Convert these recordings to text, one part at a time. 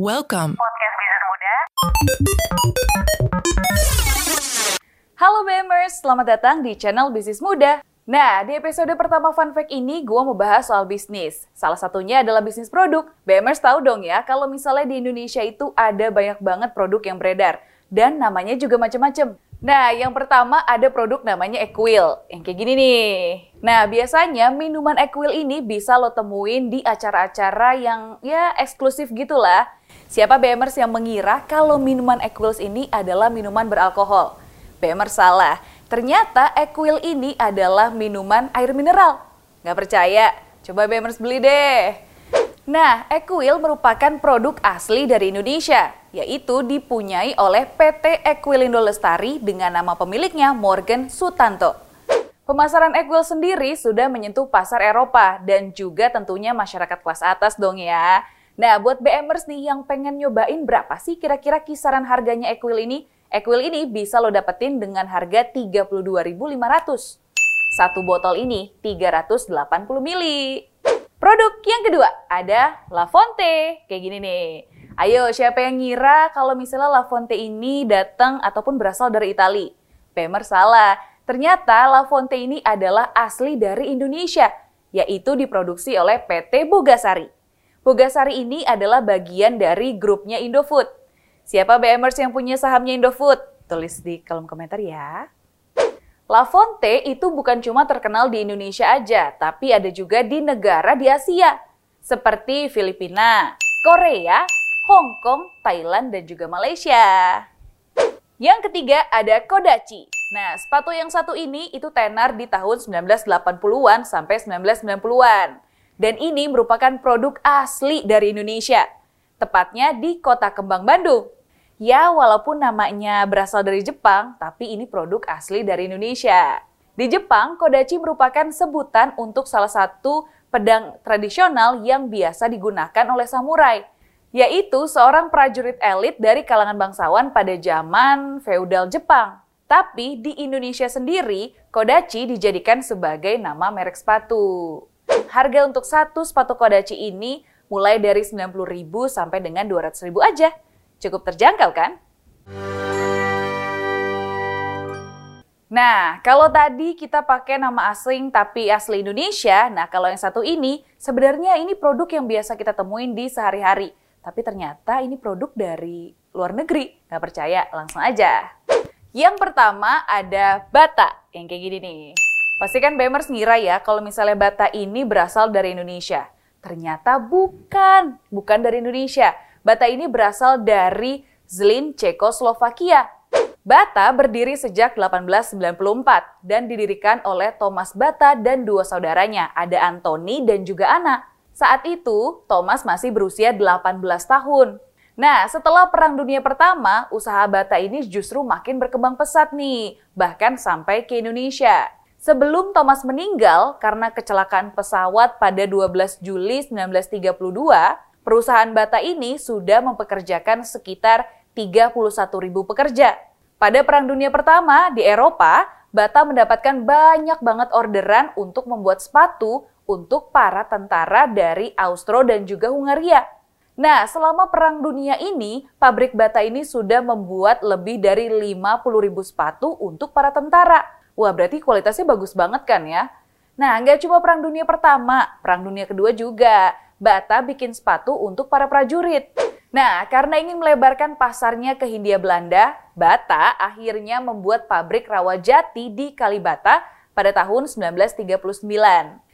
Welcome. Podcast Bisnis Muda. Halo BMers, selamat datang di channel Bisnis Muda. Nah, di episode pertama Fun Fact ini, gue mau bahas soal bisnis. Salah satunya adalah bisnis produk. BMers tahu dong ya, kalau misalnya di Indonesia itu ada banyak banget produk yang beredar. Dan namanya juga macam-macam. Nah, yang pertama ada produk namanya Equil, yang kayak gini nih. Nah, biasanya minuman Equil ini bisa lo temuin di acara-acara yang ya eksklusif gitulah. Siapa BMers yang mengira kalau minuman Equils ini adalah minuman beralkohol? BMers salah. Ternyata Equil ini adalah minuman air mineral. Nggak percaya? Coba BMers beli deh. Nah, Equil merupakan produk asli dari Indonesia, yaitu dipunyai oleh PT Equilindo Lestari dengan nama pemiliknya Morgan Sutanto. Pemasaran Equil sendiri sudah menyentuh pasar Eropa dan juga tentunya masyarakat kelas atas dong ya. Nah, buat BMers nih yang pengen nyobain berapa sih kira-kira kisaran harganya Equil ini? Equil ini bisa lo dapetin dengan harga 32.500. Satu botol ini 380 mili. Produk yang kedua ada La Fonte. Kayak gini nih. Ayo, siapa yang ngira kalau misalnya La Fonte ini datang ataupun berasal dari Itali? Pemer salah. Ternyata La Fonte ini adalah asli dari Indonesia, yaitu diproduksi oleh PT Bogasari. Bogasari ini adalah bagian dari grupnya Indofood. Siapa BMers yang punya sahamnya Indofood? Tulis di kolom komentar ya. La Fonte itu bukan cuma terkenal di Indonesia aja, tapi ada juga di negara di Asia, seperti Filipina, Korea, Hong Kong, Thailand, dan juga Malaysia. Yang ketiga ada Kodachi. Nah, sepatu yang satu ini itu tenar di tahun 1980-an sampai 1990-an. Dan ini merupakan produk asli dari Indonesia, tepatnya di Kota Kembang, Bandung. Ya, walaupun namanya berasal dari Jepang, tapi ini produk asli dari Indonesia. Di Jepang, kodachi merupakan sebutan untuk salah satu pedang tradisional yang biasa digunakan oleh samurai, yaitu seorang prajurit elit dari kalangan bangsawan pada zaman feodal Jepang. Tapi di Indonesia sendiri, kodachi dijadikan sebagai nama merek sepatu. Harga untuk satu sepatu kodachi ini mulai dari 90.000 sampai dengan 200.000 aja. Cukup terjangkau kan? Nah, kalau tadi kita pakai nama asing tapi asli Indonesia, nah kalau yang satu ini sebenarnya ini produk yang biasa kita temuin di sehari-hari. Tapi ternyata ini produk dari luar negeri. Nggak percaya? Langsung aja. Yang pertama ada bata, yang kayak gini nih. Pastikan Bemers ngira ya kalau misalnya bata ini berasal dari Indonesia. Ternyata bukan, bukan dari Indonesia Bata ini berasal dari Zlin, Cekoslovakia. Bata berdiri sejak 1894 dan didirikan oleh Thomas Bata dan dua saudaranya, ada Anthony dan juga Anna. Saat itu, Thomas masih berusia 18 tahun. Nah, setelah Perang Dunia Pertama, usaha Bata ini justru makin berkembang pesat nih, bahkan sampai ke Indonesia. Sebelum Thomas meninggal karena kecelakaan pesawat pada 12 Juli 1932, perusahaan Bata ini sudah mempekerjakan sekitar 31 ribu pekerja. Pada Perang Dunia Pertama di Eropa, Bata mendapatkan banyak banget orderan untuk membuat sepatu untuk para tentara dari Austro dan juga Hungaria. Nah, selama Perang Dunia ini, pabrik Bata ini sudah membuat lebih dari 50 ribu sepatu untuk para tentara. Wah, berarti kualitasnya bagus banget kan ya? Nah, nggak cuma Perang Dunia Pertama, Perang Dunia Kedua juga. Bata bikin sepatu untuk para prajurit. Nah, karena ingin melebarkan pasarnya ke Hindia Belanda, Bata akhirnya membuat pabrik Rawajati di Kalibata pada tahun 1939.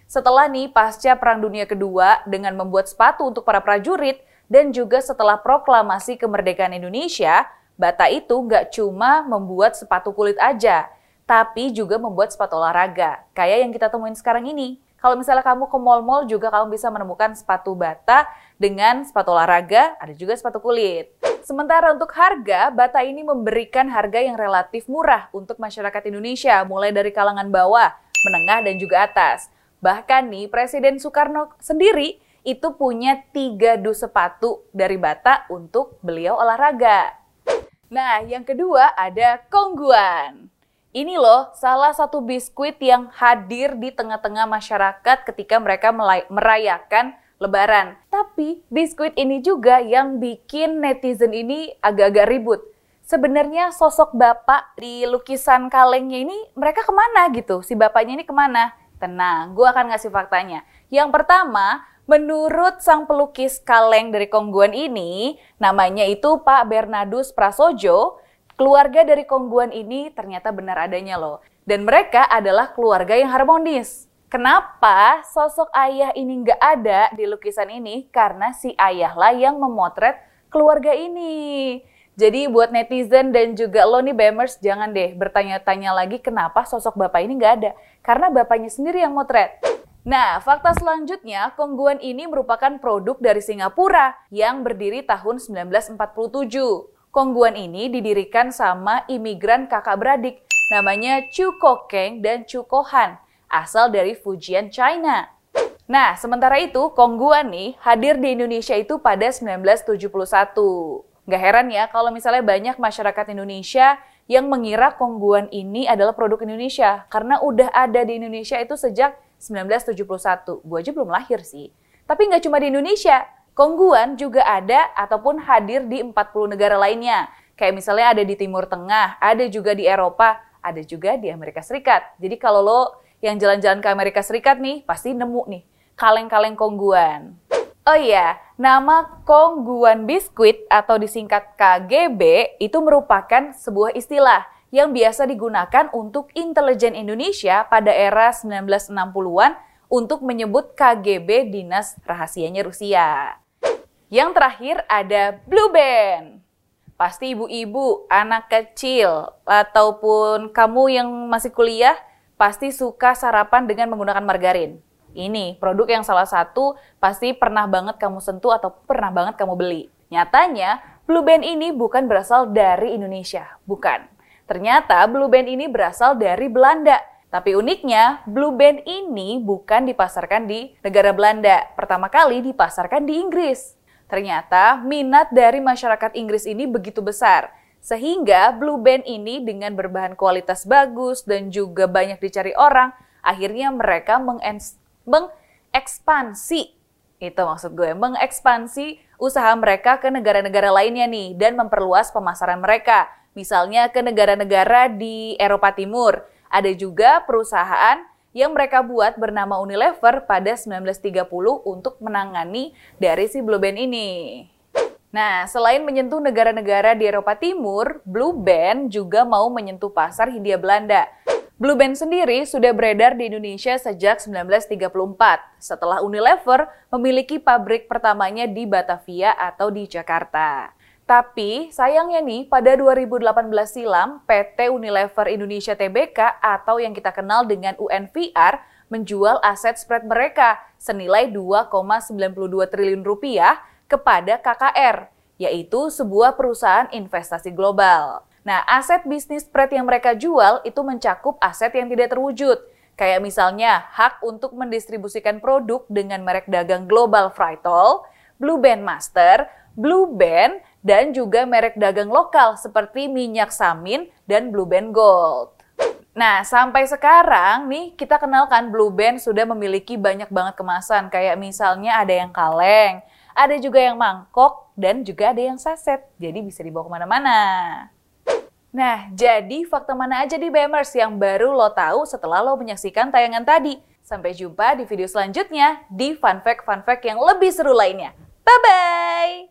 Setelah nih pasca Perang Dunia Kedua dengan membuat sepatu untuk para prajurit dan juga setelah proklamasi kemerdekaan Indonesia, Bata itu nggak cuma membuat sepatu kulit aja, tapi juga membuat sepatu olahraga, kayak yang kita temuin sekarang ini. Kalau misalnya kamu ke mall-mall juga kamu bisa menemukan sepatu bata dengan sepatu olahraga, ada juga sepatu kulit. Sementara untuk harga, bata ini memberikan harga yang relatif murah untuk masyarakat Indonesia, mulai dari kalangan bawah, menengah, dan juga atas. Bahkan nih, Presiden Soekarno sendiri itu punya tiga dus sepatu dari bata untuk beliau olahraga. Nah, yang kedua ada Kongguan. Ini loh salah satu biskuit yang hadir di tengah-tengah masyarakat ketika mereka merayakan lebaran. Tapi biskuit ini juga yang bikin netizen ini agak-agak ribut. Sebenarnya sosok bapak di lukisan kalengnya ini mereka ke mana gitu? Si bapaknya ini ke mana? Tenang, gue akan ngasih faktanya. Yang pertama, menurut sang pelukis kaleng dari Kongguan ini, namanya itu Pak Bernardus Prasojo, keluarga dari Kongguan ini ternyata benar adanya loh. Dan mereka adalah keluarga yang harmonis. Kenapa sosok ayah ini nggak ada di lukisan ini? Karena si ayahlah yang memotret keluarga ini. Jadi buat netizen dan juga lo nih Bemers jangan deh bertanya-tanya lagi kenapa sosok bapak ini nggak ada. Karena bapaknya sendiri yang motret. Nah, fakta selanjutnya, Kongguan ini merupakan produk dari Singapura yang berdiri tahun 1947. Kongguan ini didirikan sama imigran kakak beradik, namanya Chu Kokeng dan Chu Kohan, asal dari Fujian, China. Nah, sementara itu, Kongguan nih hadir di Indonesia itu pada 1971. Gak heran ya kalau misalnya banyak masyarakat Indonesia yang mengira Kongguan ini adalah produk Indonesia karena udah ada di Indonesia itu sejak 1971. Gue aja belum lahir sih. Tapi nggak cuma di Indonesia, Kongguan juga ada ataupun hadir di 40 negara lainnya. Kayak misalnya ada di Timur Tengah, ada juga di Eropa, ada juga di Amerika Serikat. Jadi kalau lo yang jalan-jalan ke Amerika Serikat nih, pasti nemu nih kaleng-kaleng Kongguan. Oh iya, nama Kongguan Biskuit atau disingkat KGB itu merupakan sebuah istilah yang biasa digunakan untuk intelijen Indonesia pada era 1960-an untuk menyebut KGB Dinas Rahasianya Rusia. Yang terakhir ada Blue Band. Pasti ibu-ibu, anak kecil, ataupun kamu yang masih kuliah pasti suka sarapan dengan menggunakan margarin ini produk yang salah satu pasti pernah banget kamu sentuh atau pernah banget kamu beli. Nyatanya, Blue Band ini bukan berasal dari Indonesia, bukan. Ternyata Blue Band ini berasal dari Belanda. Tapi uniknya, Blue Band ini bukan dipasarkan di negara Belanda. Pertama kali dipasarkan di Inggris. Ternyata minat dari masyarakat Inggris ini begitu besar. Sehingga Blue Band ini dengan berbahan kualitas bagus dan juga banyak dicari orang, akhirnya mereka mengekspansi itu maksud gue, mengekspansi usaha mereka ke negara-negara lainnya nih dan memperluas pemasaran mereka. Misalnya ke negara-negara di Eropa Timur. Ada juga perusahaan yang mereka buat bernama Unilever pada 1930 untuk menangani dari si Blue Band ini. Nah, selain menyentuh negara-negara di Eropa Timur, Blue Band juga mau menyentuh pasar Hindia Belanda. Blue Band sendiri sudah beredar di Indonesia sejak 1934 setelah Unilever memiliki pabrik pertamanya di Batavia atau di Jakarta. Tapi sayangnya nih pada 2018 silam PT Unilever Indonesia Tbk atau yang kita kenal dengan UNVR menjual aset spread mereka senilai 2,92 triliun rupiah kepada KKR, yaitu sebuah perusahaan investasi global. Nah, aset bisnis spread yang mereka jual itu mencakup aset yang tidak terwujud. Kayak misalnya hak untuk mendistribusikan produk dengan merek dagang global Frytol, Blue Band Master, Blue Band, dan juga merek dagang lokal seperti minyak samin dan Blue Band Gold. Nah, sampai sekarang nih kita kenalkan Blue Band sudah memiliki banyak banget kemasan. Kayak misalnya ada yang kaleng, ada juga yang mangkok, dan juga ada yang saset. Jadi bisa dibawa ke mana-mana. Nah, jadi fakta mana aja di BMers yang baru lo tahu setelah lo menyaksikan tayangan tadi? Sampai jumpa di video selanjutnya di Fun Fact-Fun Fact yang lebih seru lainnya. Bye-bye!